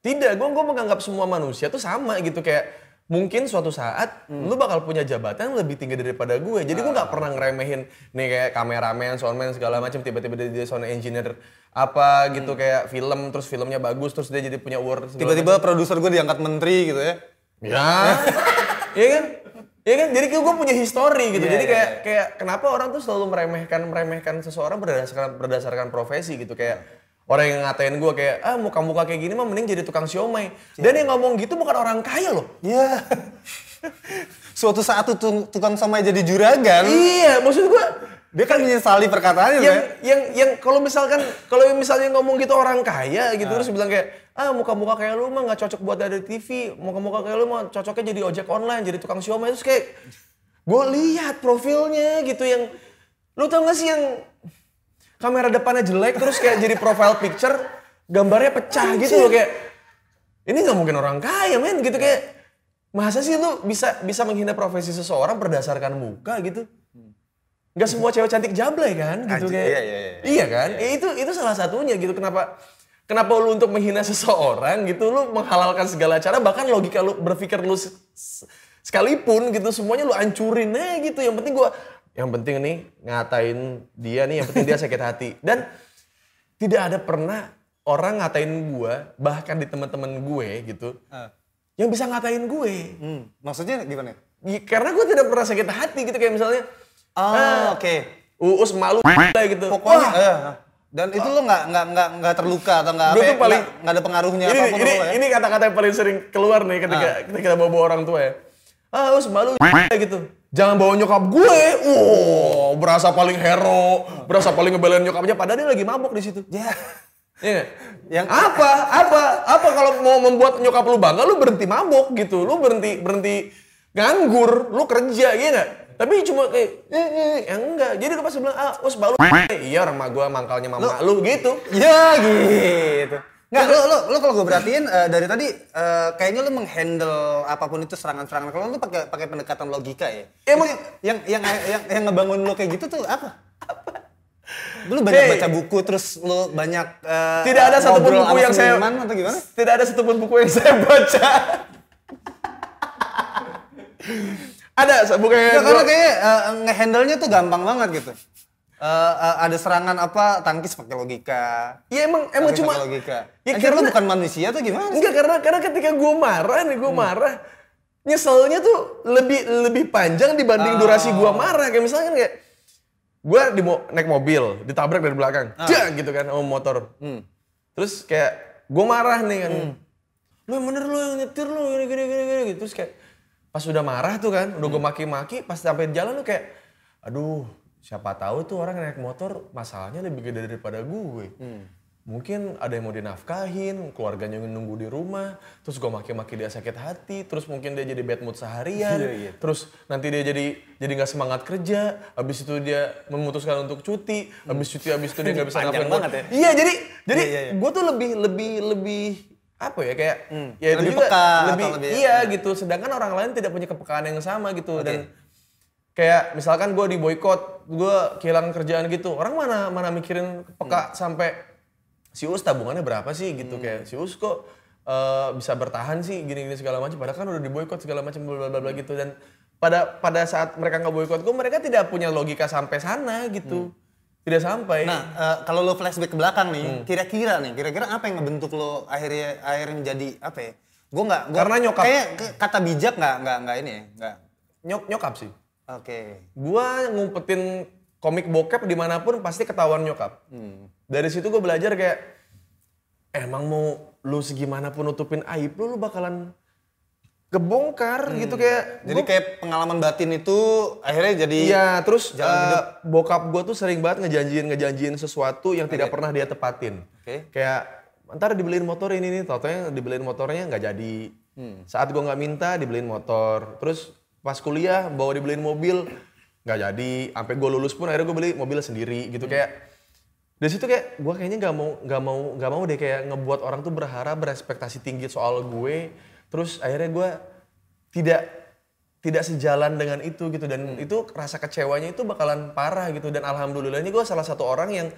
tidak, gua gua menganggap semua manusia tuh sama gitu kayak mungkin suatu saat lu bakal punya jabatan yang lebih tinggi daripada gue. Jadi gua nggak pernah ngeremehin nih kayak kameramen, soundman segala macam tiba-tiba dia jadi sound engineer apa gitu kayak film terus filmnya bagus terus dia jadi punya award Tiba-tiba produser gue diangkat menteri gitu ya. Ya, iya kan? Iya kan? Jadi gue punya history gitu. Iya, Jadi iya, kayak kayak kenapa orang tuh selalu meremehkan meremehkan seseorang berdasarkan berdasarkan profesi gitu kayak orang yang ngatain gue kayak ah muka-muka kayak gini mah mending jadi tukang siomay. Dan yang ngomong gitu bukan orang kaya loh. Iya. Suatu saat tuh tukang somai jadi juragan, Iya, maksud gue dia kan menyesali perkataannya yang ya. yang yang kalau misalkan kalau misalnya ngomong gitu orang kaya gitu terus bilang kayak ah muka-muka kayak lu mah nggak cocok buat ada di TV muka-muka kayak lu mah cocoknya jadi ojek online jadi tukang siomay terus kayak gue lihat profilnya gitu yang lu tau gak sih yang kamera depannya jelek terus kayak jadi profile picture gambarnya pecah gitu loh kayak ini nggak mungkin orang kaya men gitu kayak masa sih lu bisa bisa menghina profesi seseorang berdasarkan muka gitu? Nggak semua cewek cantik jablay kan? Gitu Anjir, kayak iya, iya, iya. iya kan? Ya, itu itu salah satunya gitu kenapa kenapa lu untuk menghina seseorang gitu lu menghalalkan segala cara bahkan logika lu berpikir lu se- se- sekalipun gitu semuanya lu hancurin aja gitu. Yang penting gua yang penting nih ngatain dia nih yang penting dia sakit hati dan tidak ada pernah orang ngatain gua bahkan di teman-teman gue gitu Ah. yang bisa ngatain gue Hmm, maksudnya gimana? Ya, karena gue tidak pernah sakit hati gitu kayak misalnya Oh, Ah. oke. Uus malu gitu. Pokoknya Wah, eh, dan itu lo nggak nggak nggak nggak terluka atau nggak apa ya, tuh paling- nggak- ada pengaruhnya ini apa pun ini lo ya. ini kata-kata yang paling sering keluar nih ketika ketika kita bawa, bawa orang tua ya. Ah, Uus malu gitu. Jangan bawa nyokap gue. Wow, berasa paling hero, berasa paling ngebelain nyokapnya padahal dia lagi mabok di situ. Ya. Iya? Yang- apa? Apa? Apa kalau mau membuat nyokap lu bangga, lu berhenti mabok gitu. Lu berhenti berhenti nganggur, lu kerja, iya nggak? Tapi cuma kayak, eh, eh, yang enggak. Jadi lu pasti bilang, ah, us balu. iya orang mak gua mangkalnya mama lu gitu. Ya gitu. Nggak, lo, lo, lo kalau gue perhatiin eh, dari tadi eh, kayaknya lo menghandle apa pun itu serangan-serangan. Kalau lo pakai pakai pendekatan logika ya. Emang- Itu yang yang yang yang ngebangun lo kayak gitu tuh apa? Lu banyak Hey. baca buku terus lo banyak eh, Tidak ada satupun buku yang saya atau gimana? Tidak ada satupun buku yang saya baca. ada buku yang Ya, karena kayak eh, ngehandle-nya tuh gampang banget gitu. Eh, eh, ada serangan apa tangkis pakai logika. Ya emang emang tangkis cuma logika. Ya Anjir, karena- bukan manusia tuh gimana? sih? Enggak karena karena ketika gue marah nih Hmm. gue marah nyeselnya tuh lebih lebih panjang dibanding durasi gue Oh. marah kayak misalnya kan kayak gue di mo- naik mobil ditabrak dari belakang Ah. Dah, gitu kan sama motor Hmm. terus kayak gue marah nih kan lu yang bener lu yang nyetir lu gini gini gini gini gitu. terus kayak pas udah marah tuh kan udah Hmm. gue maki-maki pas sampai di jalan tuh kayak aduh siapa tahu tuh orang naik motor masalahnya lebih gede daripada gue Hmm. mungkin ada yang mau dinafkahin keluarganya yang nunggu di rumah terus gue maki-maki dia sakit hati terus mungkin dia jadi bad mood seharian Iya, iya. terus nanti dia jadi jadi nggak semangat kerja habis itu dia memutuskan untuk cuti habis cuti habis itu dia nggak bisa ngapain banget ya. iya jadi jadi Iya, iya, iya. gue tuh lebih lebih lebih apa ya kayak ya itu Lebih juga peka lebih, atau lebih- iya gitu sedangkan orang lain tidak punya kepekaan yang sama gitu dan kayak misalkan gue di boykot gue kehilangan kerjaan gitu. Orang mana mana mikirin peka sampai si us tabungannya berapa sih? Gitu kayak si us kok eh, bisa bertahan sih gini-gini segala macam. Padahal kan udah di boykot segala macam bla bla bla bla gitu. Dan pada pada saat mereka nggak boykot gue mereka tidak punya logika sampai sana gitu. Tidak sampai. Nah, eh, kalau lo flashback ke belakang Hmm. nih, kira-kira nih, kira-kira apa yang ngebentuk lo akhirnya akhirnya menjadi apa ya? Gue nggak, Karena nyokap. Kayak kata bijak nggak nggak nggak ini ya, nggak. nyok nyokap sih Oke. Gua ngumpetin komik bokep di mana pun pasti ketahuan nyokap. Hmm. Dari situ gue belajar kayak emang mau lu segimana pun nutupin aib lu, lu bakalan kebongkar gitu kayak. Hmm. Jadi kayak pengalaman batin itu akhirnya jadi Iya, terus jalan eh, hidup. bokap gue tuh sering banget ngejanjiin ngejanjiin sesuatu yang tidak pernah dia tepatin. Oke. Kayak ntar dibeliin motor ini nih, totonya dibeliin motornya nggak jadi. Hmm. Saat gue nggak minta dibeliin motor. Terus pas kuliah bawa dibeliin mobil nggak jadi. Sampai gue lulus pun akhirnya gue beli mobil sendiri gitu Hmm. kayak. dari situ kayak gue kayaknya nggak mau nggak mau nggak mau deh kayak ngebuat orang tuh berharap berespektasi tinggi soal gue terus akhirnya gue tidak tidak sejalan dengan itu gitu dan itu rasa kecewanya itu bakalan parah gitu dan alhamdulillah ini gue salah satu orang yang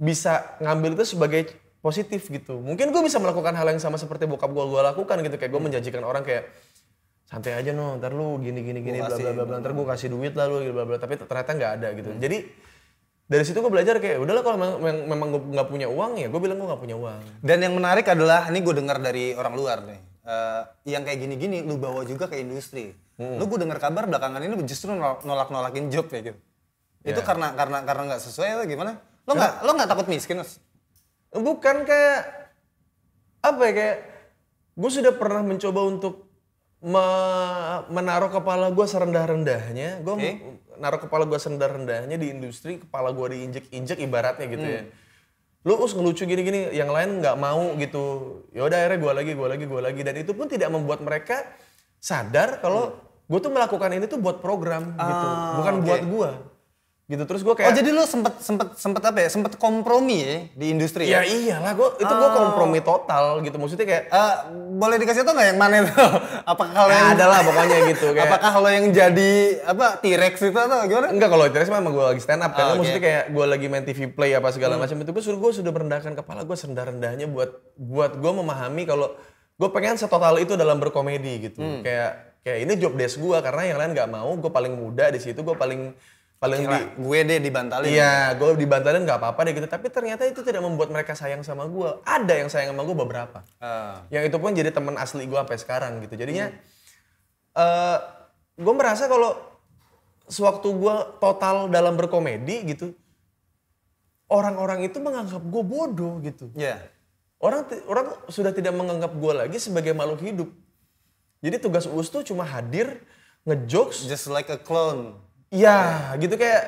bisa ngambil itu sebagai positif gitu mungkin gue bisa melakukan hal yang sama seperti bokap gue gue lakukan gitu kayak gue menjanjikan orang kayak santai aja no ntar lu gini gini gini bla bla bla bla ntar gue kasih duit lah lu bla bla tapi ternyata nggak ada gitu jadi dari situ gue belajar kayak udahlah kalau memang, memang- gue nggak punya uang ya gue bilang gue nggak punya uang Dan yang menarik adalah, ini gue dengar dari orang luar nih. eh, yang kayak gini-gini lu bawa juga ke industri. Hmm. Lu gue dengar kabar belakangan ini justru nol- nolak-nolakin job ya gitu. Itu Ya. karena karena karena nggak sesuai atau gimana? Lo nggak lo nggak takut miskin? Mas? bukan kayak apa ya kayak gue sudah pernah mencoba untuk me- menaruh kepala gue serendah-rendahnya gue Oke. naruh kepala gue serendah-rendahnya di industri kepala gue diinjek-injek ibaratnya gitu ya. Lu us ngelucu gini-gini yang lain nggak mau gitu. Ya udah akhirnya gue lagi gue lagi gue lagi. Dan itu pun tidak membuat mereka sadar kalau gue tuh melakukan ini tuh buat program gitu Ah, bukan oke. buat gue gitu terus gue kayak Oh jadi lu sempet sempet sempet apa ya? Sempet kompromi ya di industri Ya ya? iyalah, gua itu gua kompromi total gitu. Maksudnya kayak Eh, boleh dikasih tau nggak yang mana itu? Apakah kalau ya yang ada lah pokoknya gitu kayak apakah kalau yang jadi apa T-Rex itu atau gimana? enggak kalau itu memang gue lagi stand up kan. Ah, oke. Maksudnya kayak gue lagi main TV play apa segala macam itu gue suruh gue sudah merendahkan kepala gue serendah-rendahnya buat buat gue memahami kalau gue pengen setotal itu dalam berkomedi gitu. Kayak kayak ini job desk gue karena yang lain nggak mau, gue paling muda di situ, gue paling paling di, gue deh dibantalin. Iya, gue dibantalin nggak apa-apa deh gitu. Tapi ternyata itu tidak membuat mereka sayang sama gue. Ada yang sayang sama gue beberapa. Ah. Yang itu pun jadi teman asli gue sampai sekarang gitu. Jadinya eh gue merasa kalau sewaktu gue total dalam berkomedi gitu, orang-orang itu menganggap gue bodoh gitu. Iya. Orang ti- orang sudah tidak menganggap gue lagi sebagai makhluk hidup. Jadi tugas Uus tuh cuma hadir, ngejokes, Just like a clone. Iya, gitu kayak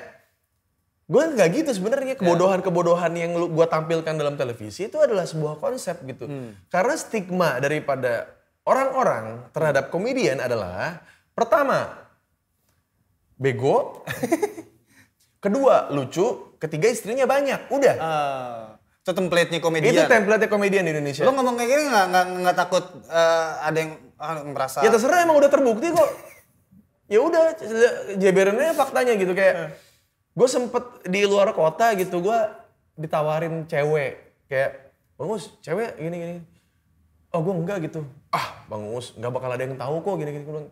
gue nggak gitu sebenarnya kebodohan-kebodohan yang lu gue tampilkan dalam televisi itu adalah sebuah konsep gitu. Karena stigma daripada orang-orang terhadap komedian adalah pertama bego, kedua lucu, ketiga istrinya banyak. Udah. Ah, itu template-nya komedian. Itu template komedian di Indonesia. Lo ngomong kayak gini nggak nggak takut eh, ada yang ah, merasa Ya terserah emang udah terbukti kok. Ya udah jeberannya faktanya gitu kayak gue sempet di luar kota gitu gue ditawarin cewek kayak bang Us cewek gini gini oh gue enggak gitu ah bang Us nggak bakal ada yang tahu kok gini gini gue bilang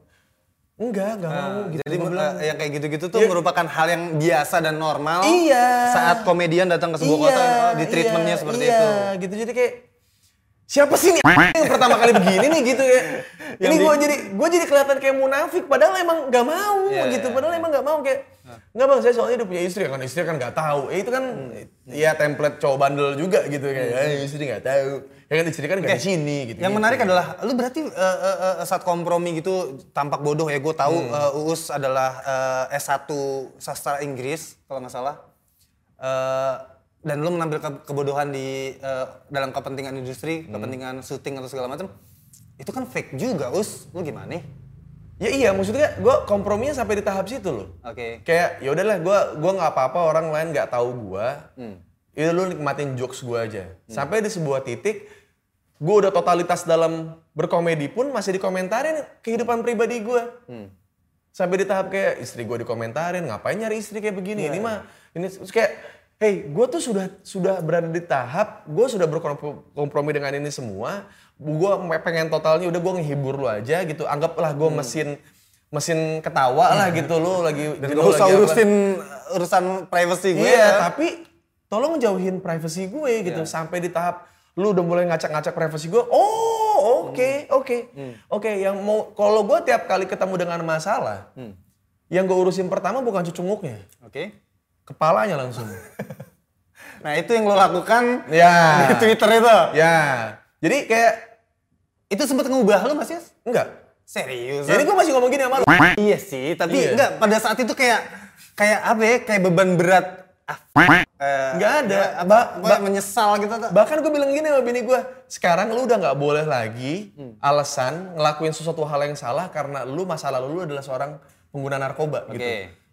enggak enggak mau gitu Jadi bilang, eh, yang kayak gitu-gitu tuh Ya. merupakan hal yang biasa dan normal. Iya. Saat komedian datang ke sebuah kota eh, di treatmentnya iya, seperti iya, itu. gitu jadi kayak siapa sih nih yang pertama kali begini nih gitu ya? Ini gue jadi gue jadi kelihatan kayak munafik padahal emang nggak mau Iya, gitu. iya, padahal emang nggak mau kayak nggak bang saya soalnya udah punya istri. Kan istri kan nggak tahu. Eh, itu kan ya template cowok bandel juga gitu. Kayak "Eh, istri nggak tahu. Ya kan istri kan nggak di sini gitu. Yang menarik adalah lu berarti eh, eh, eh, saat kompromi gitu tampak bodoh ya. Gue tahu Hmm. eh, Uus adalah eh, S1 sastra Inggris kalau nggak salah. Eh, dan lu mengambil ke- kebodohan di eh, dalam kepentingan industri, Hmm. kepentingan syuting atau segala macam. Itu kan fake juga, Us. Lu gimana nih? ya iya maksudnya gue komprominya sampai di tahap situ loh Oke. kayak ya udahlah gue gua nggak apa-apa orang lain nggak tahu gue Hmm. itu lu nikmatin jokes gue aja sampai di sebuah titik gue udah totalitas dalam berkomedi pun masih dikomentarin kehidupan pribadi gue Hmm. sampai di tahap kayak istri gue dikomentarin ngapain nyari istri kayak begini Iya, ini mah ini kayak hey gue tuh sudah sudah berada di tahap gue sudah berkompromi dengan ini semua gue pengen totalnya udah gue ngehibur lu aja gitu anggaplah gue mesin mesin ketawa lah gitu lu lagi Hmm. Dan gitu, gak usah urusin urusan privacy gue. Iya, ya. tapi tolong jauhin privasi gue gitu Iya. sampai di tahap lu udah mulai ngacak-ngacak privasi gue. Oh, oke, Hmm. oke. Oke, yang mau kalau gue tiap kali ketemu dengan masalah, Hmm. yang gue urusin pertama bukan cucunguknya, Oke. Kepalanya langsung. Nah itu yang lo lakukan ya. di Twitter itu. Ya. Jadi kayak Itu sempet ngubah lo masih? enggak. Serius? Jadi gue masih ngomong gini sama lu. Iya sih, tapi Iya. enggak pada saat itu kayak kayak apa ya? Kayak beban berat. Ah, eh, Nggak ada. Ba- ba- menyesal gitu. tuh. Bahkan gue bilang gini sama bini gue, sekarang lu udah nggak boleh lagi Hmm. alasan ngelakuin sesuatu hal yang salah karena lu masa lalu lu adalah seorang pengguna narkoba gitu.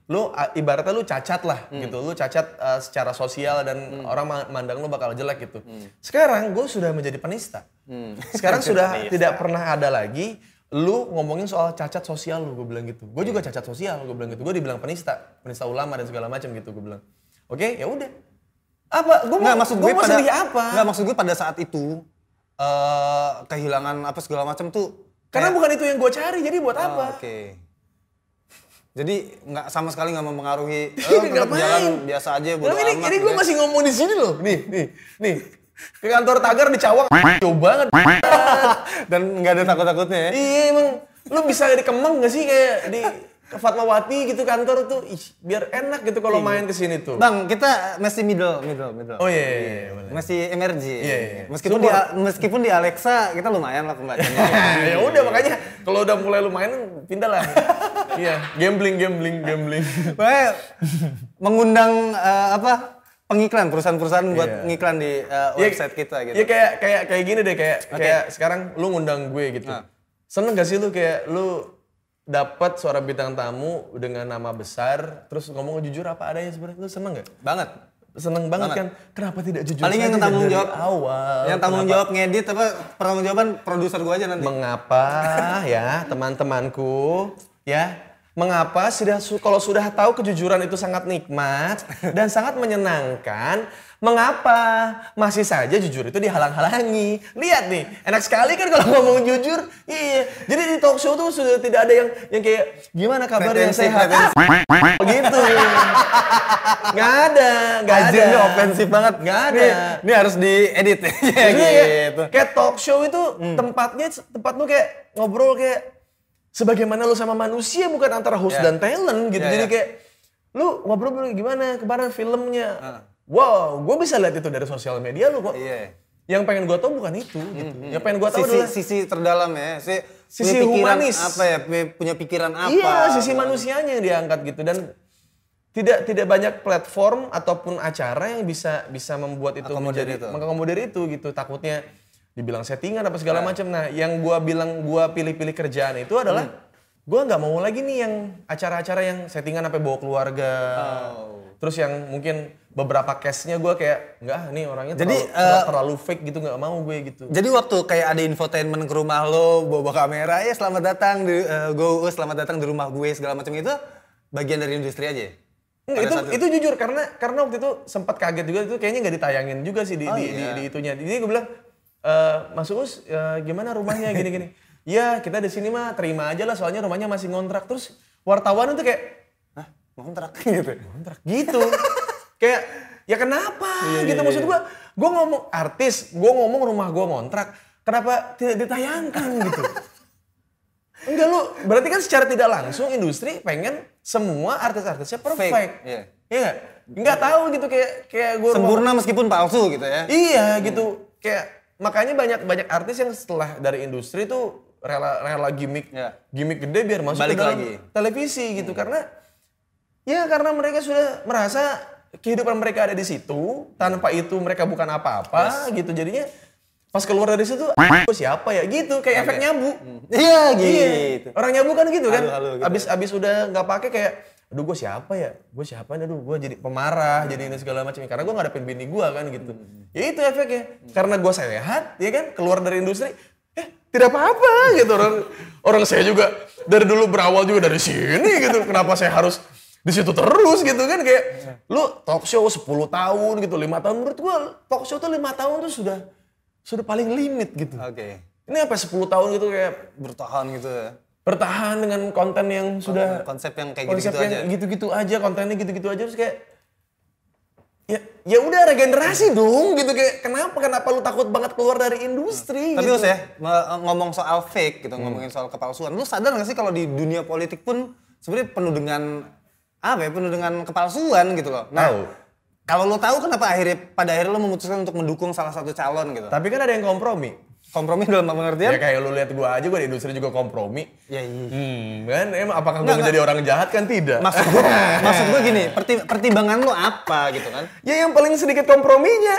Lu ibaratnya lu cacat lah Hmm. gitu, lu cacat uh, secara sosial dan orang ma- mandang lu bakal jelek gitu. Sekarang gue sudah menjadi penista. Hmm. Sekarang sudah tidak pernah ada lagi lu ngomongin soal cacat sosial lu, gue bilang gitu. Gue juga cacat sosial, gue bilang gitu. Gue dibilang penista, penista ulama dan segala macam gitu, gue bilang. Oke, ya udah. Apa? Gue Nggak maksud gua gue pada apa? Nggak maksud gue pada saat itu eh kehilangan apa segala macam tuh Karena kayak- bukan itu yang gue cari, jadi buat Oh, apa? Oke. Jadi nggak sama sekali nggak mempengaruhi. Tetap ngapain? jalan biasa aja bodo ini, amat. ini gitu gue ya. masih ngomong di sini loh. Nih, nih, nih. Ke kantor tagar di Cawang, jauh banget. dan nggak ada takut-takutnya ya. iya emang, lu bisa di Kemang gak sih kayak di Fatmawati gitu kantor tuh, Ih, biar enak gitu kalau main ke sini tuh. Bang, kita masih middle, middle, middle. Oh iya, iya, iya, boleh. Masih emergi. Iya, iya. Meskipun di meskipun di Alexa kita lumayan lah pembacanya. ya udah makanya kalau udah mulai lu main pindah lah. iya, gambling, gambling, gambling. Makanya mengundang eh, apa pengiklan perusahaan-perusahaan buat Iya. ngiklan di Iya, website kita gitu. Iya kayak kayak kayak gini deh kayak kayak sekarang lu ngundang gue gitu. Nah. Seneng gak sih lu kayak lu dapat suara bintang tamu dengan nama besar terus ngomong jujur apa adanya sebenarnya lu seneng gak? Banget. Seneng banget, Banget. kan? Kenapa tidak jujur Paling yang tanggung jawab awal? Yang tanggung Kenapa? jawab ngedit apa pertanggung jawaban produser gua aja nanti. Mengapa ya teman-temanku ya mengapa sudah su- kalau sudah tahu kejujuran itu sangat nikmat dan sangat menyenangkan mengapa masih saja jujur itu dihalang-halangi lihat nih enak sekali kan kalau ngomong jujur iya jadi di talk show tuh sudah tidak ada yang yang kayak gimana kabarnya Pretensi, sehat pretensi. Ah, gitu nggak ada nggak ada ini ofensif banget. nggak ada Ini, ini harus diedit ya gitu. kayak talk show itu tempatnya tempat lu kayak ngobrol kayak sebagaimana lu sama manusia bukan antara host Ya. dan talent gitu. Ya, Jadi ya. kayak lu ngobrol gimana kemarin filmnya. Wow, gue bisa lihat itu dari sosial media lu kok. Iya. Yang pengen gue tahu bukan itu gitu. Yang pengen gue tahu sisi, adalah sisi terdalam ya. Si, Sisi punya pikiran humanis. apa ya? punya- Punya pikiran apa? Iya, sisi manusianya yang diangkat gitu dan tidak tidak banyak platform ataupun acara yang bisa bisa membuat itu Akomodir menjadi itu. mengakomodir itu gitu. Takutnya dibilang settingan apa segala macam. Nah, yang gua bilang gua pilih-pilih kerjaan itu adalah Hmm. gua nggak mau lagi nih yang acara-acara yang settingan sampai bawa keluarga. Oh. Terus yang mungkin beberapa case-nya gua kayak enggak ah, nih orangnya Jadi, terlalu, eh, terlalu fake gitu nggak mau gue gitu. Jadi waktu kayak ada infotainment ke rumah lo, bawa kamera, ya selamat datang di eh, Go, selamat datang di rumah gue segala macam itu bagian dari industri aja. ya? Enggak, itu itu jujur karena karena waktu itu sempat kaget juga itu kayaknya nggak ditayangin juga sih di Oh, di, iya. di, di itunya. Jadi gue bilang eh Mas Uus eh, gimana rumahnya gini-gini. Ya kita di sini mah terima aja lah soalnya rumahnya masih ngontrak. Terus wartawan itu kayak Hah, ngontrak gitu. ngontrak gitu. kayak ya kenapa Iya, gitu maksud gue. Gue ngomong artis, gue ngomong rumah gue ngontrak. Kenapa tidak ditayangkan gitu? Enggak lu, berarti kan secara tidak langsung industri pengen semua artis-artisnya perfect. Fake, iya. Iya nggak? Nggak tahu gitu kayak kayak gue Sempurna meskipun palsu gitu ya. Iya gitu. Kayak makanya banyak banyak artis yang setelah dari industri tuh rela rela gimmick Iya. gimmick gede biar masuk Balik ke dalam lagi. televisi gitu karena ya karena mereka sudah merasa kehidupan mereka ada di situ tanpa itu mereka bukan apa-apa gitu jadinya pas keluar dari situ "Aku siapa ya gitu kayak efek nyabu Iya Iya, gitu. orang nyabu kan gitu kan. Halu-halu gitu abis abis udah nggak pakai kayak, aduh gue siapa ya? Gue siapa? Aduh gue jadi pemarah, jadi ini segala macam. Karena gue ngadepin bini gue kan gitu. Ya itu efeknya. Karena gue sehat, ya kan, keluar dari industri, eh tidak apa-apa gitu orang orang saya juga dari dulu berawal juga dari sini gitu. Kenapa saya harus di situ terus gitu kan kayak lu talk show 10 tahun gitu, lima tahun menurut gue talk show tuh lima tahun tuh sudah sudah paling limit gitu. Oke. Ini apa 10 tahun gitu kayak Bertahan gitu ya. bertahan dengan konten yang sudah Konsep yang kayak konsep gitu-gitu yang aja. gitu-gitu aja kontennya gitu-gitu aja terus kayak ya ya udah regenerasi dong gitu kayak kenapa kenapa lu takut banget keluar dari industri Tapi gitu. Ya, ngomong soal fake gitu, ngomongin soal kepalsuan. Lu sadar gak sih kalau di dunia politik pun sebenarnya penuh dengan apa ya, penuh dengan kepalsuan gitu loh. Nah, Tahu. kalau lu tahu kenapa akhirnya pada akhirnya lu memutuskan untuk mendukung salah satu calon gitu. tapi kan ada yang kompromi Kompromi dalam pengertian? ya kayak lu lihat gua aja gua di industri juga kompromi Ya, iya. hmm kan emang apakah gua Nggak, menjadi orang jahat kan tidak Maksud gua, maksud gua gini, perti- pertimbangan lu apa gitu kan? ya yang paling sedikit komprominya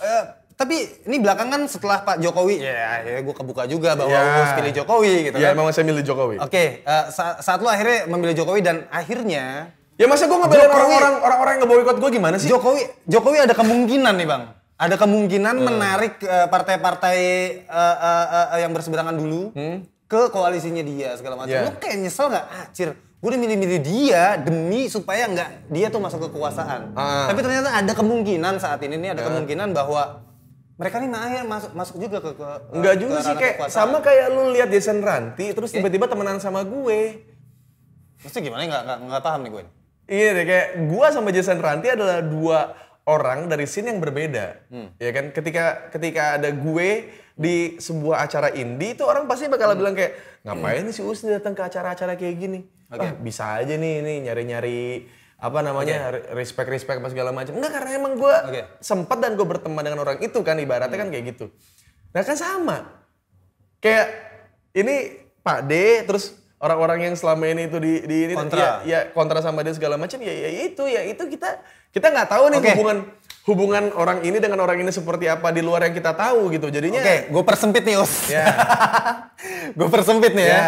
Eh, tapi ini belakangan setelah Pak Jokowi, ya, ya gue kebuka juga bahwa Ya. harus pilih Jokowi gitu ya kan. emang saya milih Jokowi Oke, eh, sa- saat lu akhirnya memilih Jokowi dan akhirnya Ya masa gue ngebelain orang-orang orang-orang yang ngeboikot gue gimana sih? Jokowi Jokowi ada kemungkinan nih bang, ada kemungkinan menarik eh, partai-partai eh, eh, eh, yang berseberangan dulu ke koalisinya dia segala macam. Yeah. Lu kayak nyesel nggak? Acir, gue udah milih-milih dia demi supaya nggak dia tuh masuk kekuasaan. Ah. Tapi ternyata ada kemungkinan saat ini nih ada kemungkinan bahwa mereka nih mahir masuk masuk juga ke, ke Enggak ke juga sih kayak kekuasaan. sama kayak lu lihat Jason Ranti terus tiba-tiba temenan sama gue. Maksudnya gimana? Nggak nggak nggak paham nih gue. nih. Iya deh kayak gua sama Jason Ranti adalah dua orang dari scene yang berbeda. Ya kan ketika ketika ada gue di sebuah acara indie itu orang pasti bakal bilang kayak ngapain nih si Usni datang ke acara-acara kayak gini? Ah, bisa aja nih nih nyari-nyari apa namanya respect respect apa segala macam. Enggak karena emang gua Oke. sempat dan gue berteman dengan orang itu kan ibaratnya kan kayak gitu. Nah kan sama. Kayak ini Pak D terus orang-orang yang selama ini itu di, di ini Kontra. ya, ya kontra sama dia segala macam ya, ya itu ya itu kita kita nggak tahu nih Oke. hubungan hubungan orang ini dengan orang ini seperti apa di luar yang kita tahu gitu jadinya Oke, gue persempit nih Us. ya gue persempit nih ya.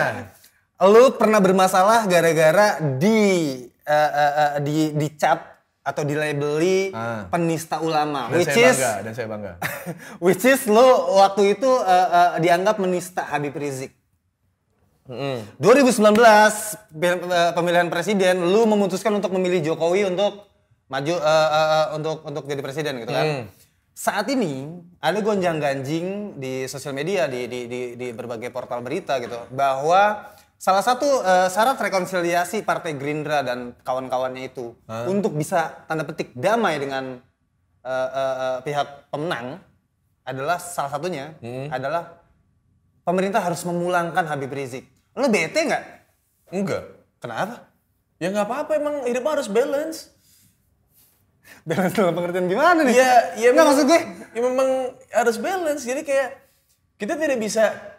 Lu pernah bermasalah gara-gara di eh, eh, di dicap atau dilabeli Ah. penista ulama, dan which saya is bangga dan saya bangga which is lu waktu itu eh, eh, dianggap menista Habib Rizik. 2019 pil- eh, pemilihan presiden, lu memutuskan untuk memilih Jokowi untuk maju eh, eh, eh, untuk untuk jadi presiden gitu kan. Saat ini ada gonjang-ganjing di sosial media di, di di di berbagai portal berita gitu bahwa salah satu eh, syarat rekonsiliasi Partai Gerindra dan kawan-kawannya itu untuk bisa tanda petik damai dengan eh, eh, eh, pihak pemenang adalah salah satunya adalah pemerintah harus memulangkan Habib Rizik. Lo bete nggak? enggak Kenapa? ya nggak apa-apa emang hidup harus balance Balance dalam pengertian gimana nih? ya ya Nggak maksud gue. ya memang harus balance jadi kayak kita tidak bisa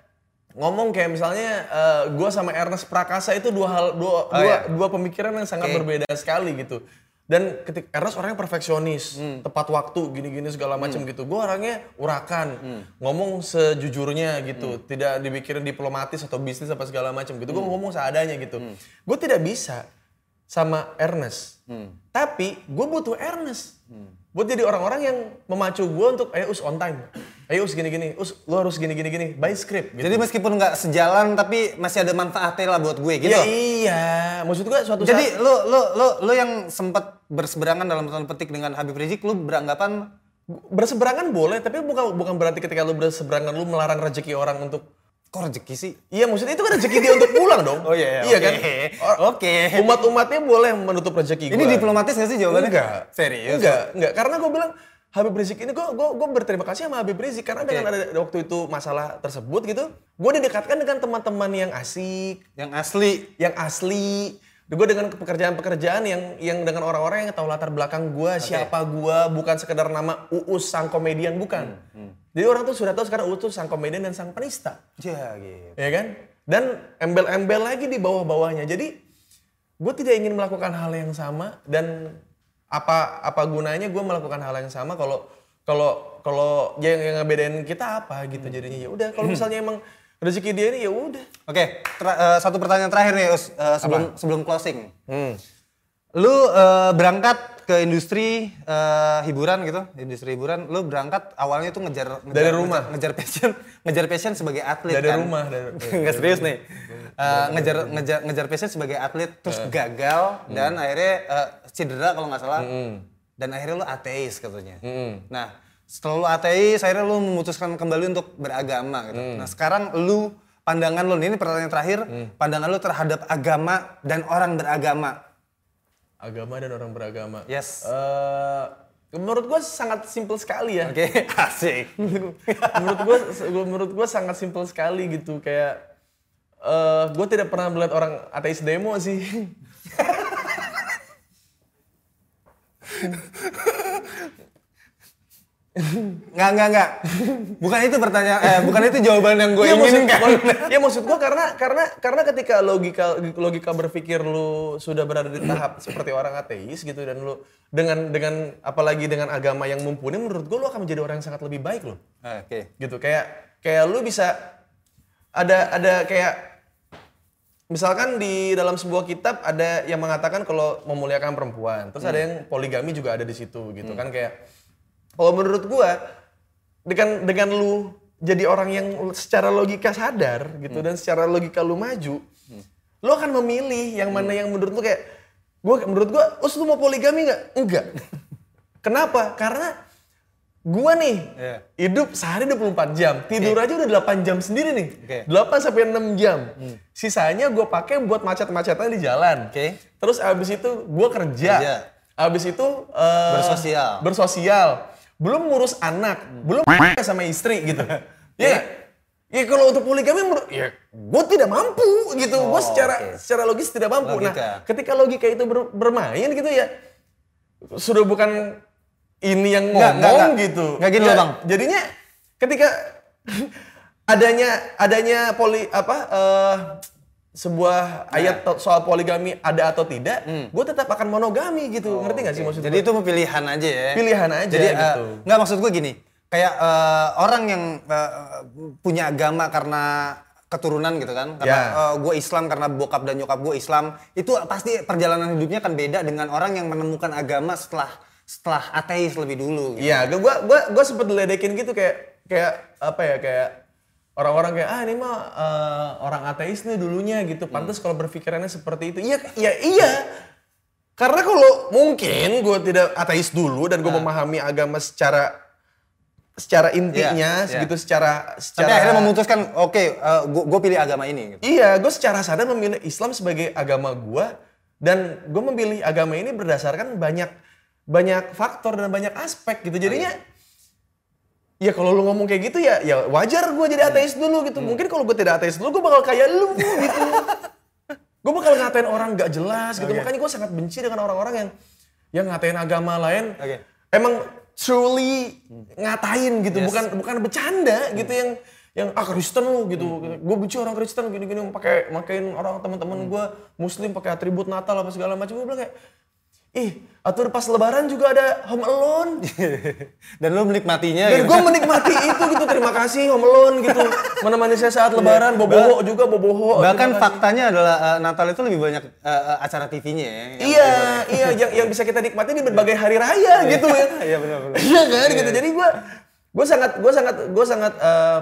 ngomong kayak misalnya eh, gua sama Ernest Prakasa itu dua hal dua Oh, dua, iya. dua pemikiran yang sangat Oke. berbeda sekali gitu dan ketika Ernest orangnya perfeksionis Hmm. tepat waktu gini-gini segala macam gitu gue orangnya urakan Hmm. ngomong sejujurnya gitu tidak dipikirin diplomatis atau bisnis apa segala macam gitu Hmm. gue ngomong seadanya gitu gue tidak bisa sama Ernest Hmm. tapi gue butuh Ernest buat jadi orang-orang yang memacu gue untuk ayo us on time ayo us gini-gini us lu harus gini-gini gini by script gitu Jadi meskipun nggak sejalan tapi masih ada manfaatnya lah buat gue gitu. Ya iya, maksud gue suatu Jadi saat lo lo lo lo yang sempat berseberangan dalam tanda petik dengan Habib Rizik lo beranggapan berseberangan boleh, tapi bukan bukan berarti ketika lu berseberangan lu melarang rezeki orang untuk kok rezeki sih? Iya, maksudnya itu kan rezeki dia untuk pulang dong. Oh iya, iya, Iya oke. kan? Oke. Umat-umatnya boleh menutup rezeki Ini gua. diplomatis gak sih jawabannya? Enggak. Serius? Enggak, enggak. Karena gue bilang Habib Rizik ini gue gue gue berterima kasih sama Habib Rizik karena dengan ada waktu itu masalah tersebut gitu, gue didekatkan dengan teman-teman yang asik, Yang asli. yang asli. Gue dengan pekerjaan-pekerjaan yang yang dengan orang-orang yang tahu latar belakang gue, siapa gue, bukan sekedar nama Uus sang komedian bukan. Jadi orang tuh sudah tahu sekarang Uus tuh sang komedian dan sang penista, Ya gitu. ya kan? Dan embel-embel lagi di bawah-bawahnya. Jadi gue tidak ingin melakukan hal yang sama dan apa apa gunanya gue melakukan hal yang sama kalau kalau kalau yang yang ngebedain kita apa gitu jadinya ya udah kalau misalnya emang rezeki dia ini ya udah Oke, tra- eh, satu pertanyaan terakhir nih Us, eh, sebelum sebelum closing. Hmm. Lu eh, berangkat ke industri eh, hiburan gitu, industri hiburan. Lu berangkat awalnya tuh ngejar, ngejar Dari rumah. ngejar, ngejar passion, ngejar passion sebagai atlet Dari kan. rumah, dari- Nggak serius nih. Eh, ngejar ngejar ngejar passion sebagai atlet terus Eh. gagal Hmm. dan akhirnya eh, cedera kalau nggak salah. Dan akhirnya lu ateis katanya. Hmm. Nah, setelah lu ateis, akhirnya lu memutuskan kembali untuk beragama gitu. Hmm. Nah, sekarang lu pandangan lu ini pertanyaan terakhir, pandangan lu terhadap agama dan orang beragama. agama dan orang beragama. Yes. Eh, menurut gue sangat simpel sekali ya. Oke, asik. menurut gue, menurut gue sangat simpel sekali gitu kayak eh gue tidak pernah melihat orang ateis demo sih. Nggak, nggak, nggak. Bukan itu pertanyaan, eh, bukan itu jawaban yang gue maksud, inginkan. ya maksud gue karena karena karena ketika logika logika berpikir lu sudah berada di tahap seperti orang ateis gitu dan lu dengan dengan apalagi dengan agama yang mumpuni menurut gue lu akan menjadi orang yang sangat lebih baik loh. Oke. gitu kayak kayak lu bisa ada ada kayak misalkan di dalam sebuah kitab ada yang mengatakan kalau memuliakan perempuan, terus ada yang poligami juga ada di situ gitu kan kayak kalau menurut gua dengan dengan lu jadi orang yang secara logika sadar gitu dan secara logika lu maju, lu akan memilih yang mana yang menurut lu kayak gua menurut gua, "Us lu mau poligami nggak?" Enggak. Kenapa? Karena gua nih Iya. hidup sehari 24 jam, tidur aja udah 8 jam sendiri nih. Oke. 8 sampai 6 jam. Sisanya gue pakai buat macet-macetan di jalan. Oke. Terus abis itu gue kerja. Kerja. Abis itu eh, Bersosial. Bersosial. Belum ngurus anak, belum sama istri gitu. Ya. Ya kalau untuk poligami menurut ya gue tidak mampu gitu. gue Oh, secara oke. secara logis tidak mampu. Logika. Nah, ketika logika itu ber- bermain gitu ya sudah bukan ini yang ngomong nggak, nggak. gitu. Nggak gini Ya, loh, Bang. Jadinya ketika adanya adanya poli apa eh, sebuah ayat to- soal poligami ada atau tidak, gue tetap akan monogami gitu. Ngerti nggak sih maksud Jadi itu pilihan aja ya. Pilihan aja Jadi eh, gitu. nggak maksud gue gini, kayak eh, orang yang eh, punya agama karena keturunan gitu kan, karena Ya. gue Islam karena bokap dan nyokap gue Islam, itu pasti perjalanan hidupnya akan beda dengan orang yang menemukan agama setelah setelah ateis lebih dulu. Gitu. Iya, gue gua gua gua sempet diledekin gitu kayak kayak apa ya kayak orang-orang kayak ah ini mah eh, orang ateis nih dulunya gitu. Pantas kalau berpikirannya seperti itu. Iya, iya, iya. Karena kalau mungkin gue tidak ateis dulu dan gue memahami agama secara secara intinya, Iya, iya. gitu secara Tapi secara akhirnya memutuskan, oke, gue pilih agama ini. Gitu. Iya, gue secara sadar memilih Islam sebagai agama gue dan gue memilih agama ini berdasarkan banyak banyak faktor dan banyak aspek gitu. Jadinya ya kalau lu ngomong kayak gitu ya ya wajar gue jadi ateis dulu gitu. Mungkin kalau gue tidak ateis dulu gue bakal kayak lu gitu. gue bakal ngatain orang nggak jelas gitu. Makanya gue sangat benci dengan orang-orang yang yang ngatain agama lain. Oke. Emang truly ngatain gitu, Yes. bukan bukan bercanda gitu yang yang ah Kristen lu gitu. Gue benci orang Kristen gini-gini pakai makain orang teman-teman gue muslim pakai atribut Natal apa segala macam. Gue bilang kayak ih, atur pas lebaran juga ada Home Alone. dan lu menikmatinya Dan gitu. gue menikmati itu gitu. Terima kasih Home Alone gitu. Menemani saya saat lebaran, boboho juga boboho. Bahkan faktanya adalah eh, Natal itu lebih banyak eh, acara TV-nya ya. Iya, iya yang yang bisa kita nikmati di berbagai hari raya gitu ya. Iya benar-benar. Iya kan gitu. Jadi gue gue sangat gue sangat gue sangat eh,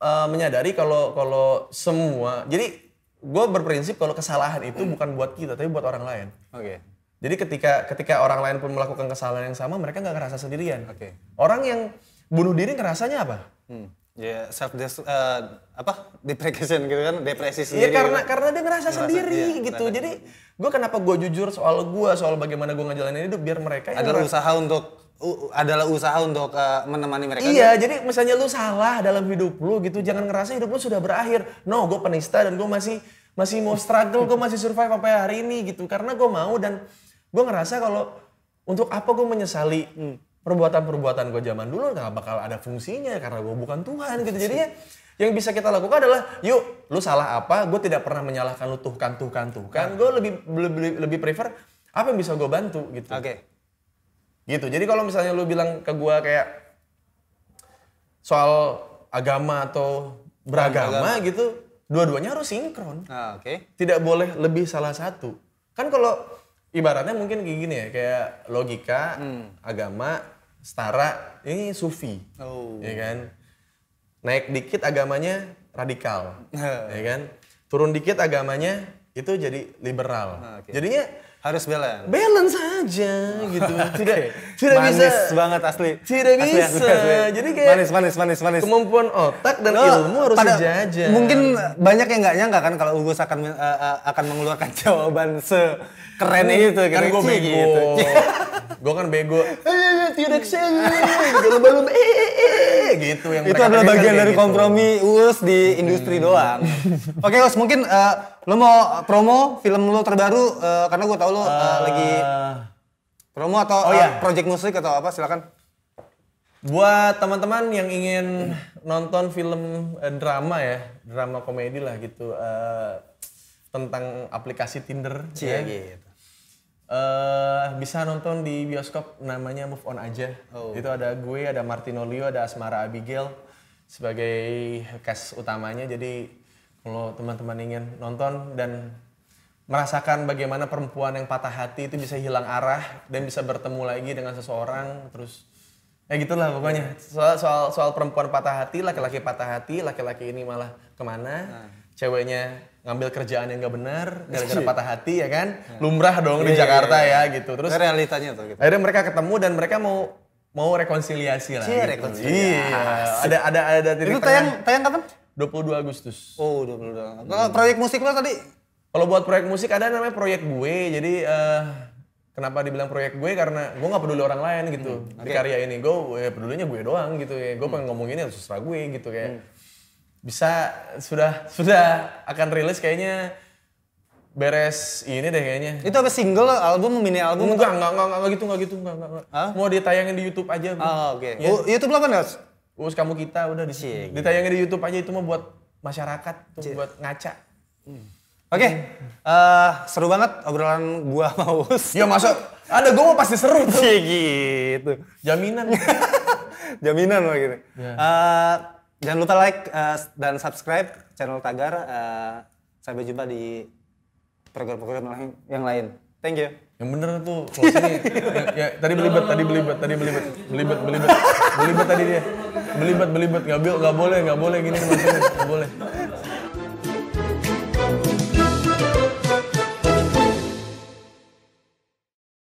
eh, menyadari kalau kalau semua jadi gue berprinsip kalau kesalahan itu bukan buat kita tapi buat orang lain. Oke. Jadi ketika ketika orang lain pun melakukan kesalahan yang sama mereka nggak ngerasa sendirian. Oke. Orang yang bunuh diri ngerasanya apa? Hmm. Ya self des eh, apa deprecation gitu kan, depresi Iya sendiri. karena gitu. karena dia ngerasa sendiri iya, gitu. ngerasa. Jadi gue kenapa gue jujur soal gue soal bagaimana gue ngejalanin hidup biar mereka yang adalah ngerasa- usaha untuk u- adalah usaha untuk eh, menemani mereka. Iya, jadi misalnya lu salah dalam hidup lu gitu, jangan ngerasa hidup lu sudah berakhir. No, gue penista dan gue masih masih mau struggle, gue masih survive sampai hari ini gitu. Karena gue mau dan gue ngerasa kalau untuk apa gue menyesali perbuatan-perbuatan gue zaman dulu nggak bakal ada fungsinya karena gue bukan Tuhan gitu. Jadinya yang bisa kita lakukan adalah, yuk, lu salah apa? Gue tidak pernah menyalahkan lu tuhkan, tuhkan, tuhkan. Gue lebih, lebih lebih prefer apa yang bisa gue bantu gitu Oke. gitu jadi kalau misalnya lu bilang ke gua kayak soal agama atau beragama gitu dua-duanya harus sinkron Ah, Oke. tidak boleh lebih salah satu kan kalau ibaratnya mungkin kayak gini ya kayak logika agama setara ini sufi Oh. ya kan naik dikit agamanya radikal Nah. ya kan turun dikit agamanya itu jadi liberal Ah, oke. jadinya Harus balance. balance aja gitu. Tidak tidak manis bisa banget asli. Tidak Asli, bisa. asli, asli. Jadi kayak manis manis manis manis. kemampuan otak dan Lo ilmu harus pada- sejajar. Mungkin banyak yang nggak nyangka kan kalau Ugus akan eh, akan mengeluarkan jawaban sekeren itu kan gitu. gue bego. gitu. gue kan bego. Eh, tidak saya. Belum-belum eh, eh, eh, gitu yang itu adalah bagian dari gitu. kompromi Uus di industri doang. Oke Us, mungkin lo mau promo film lo terbaru eh, karena gue tau lo eh, lagi Eh, promo atau oh eh, iya. project musik atau apa silakan. Buat teman-teman yang ingin nonton film eh, drama ya, drama komedi lah gitu eh, tentang aplikasi Tinder. Cie ya. gitu. eh bisa nonton di bioskop namanya Move On aja. Oh. Itu ada gue, ada Martino Leo, ada Asmara Abigail sebagai cast utamanya. Jadi Kalau teman-teman ingin nonton dan merasakan bagaimana perempuan yang patah hati itu bisa hilang arah dan bisa bertemu lagi dengan seseorang terus ya gitulah pokoknya soal soal soal perempuan patah hati laki-laki patah hati laki-laki ini malah ke mana ceweknya ngambil kerjaan yang gak benar gara-gara patah hati ya kan lumrah dong di Iya, iya, Jakarta iya. ya gitu terus realitanya tuh gitu. akhirnya mereka ketemu dan mereka mau mau rekonsiliasi lah Cie, gitu. rekonsiliasi. iya ada ada ada titik Itu tayang tayang kapan? Tengah 22 Agustus Oh, 22. Kalau proyek musik lo tadi Kalau buat proyek musik ada namanya proyek gue. Jadi eh, kenapa dibilang proyek gue karena gue nggak peduli orang lain gitu di karya ini. Gue ya, pedulinya gue doang gitu ya. Gue pengen ngomong ini harus gue gitu kayak. Bisa sudah sudah akan rilis kayaknya beres ini deh kayaknya. itu apa single, album, mini album? Enggak, enggak, enggak, enggak gitu, enggak gitu, enggak, enggak. enggak. Hah? Mau ditayangin di YouTube aja. bro. Oh, oke. Iya. Oh, YouTube lo apa, Nes? Us kamu kita udah di Cie, ditayangin di YouTube aja itu mah buat masyarakat, tuh, buat ngaca. Oke, eh, seru banget obrolan gua sama Us. Ya masa ada gue mau pasti seru tuh. Cie, gitu. Jaminan. Jaminan loh gitu. Ya. Eh, jangan lupa like eh, dan subscribe channel Tagar. Eh, sampai jumpa di program-program lain- yang lain. Thank you. Yang bener tuh closingnya. ya, ya, tadi belibet, tadi belibet, tadi belibet, belibet, belibet, belibet tadi dia. Belibet, belibet, nggak bil- nggak boleh, nggak boleh gini nggak boleh.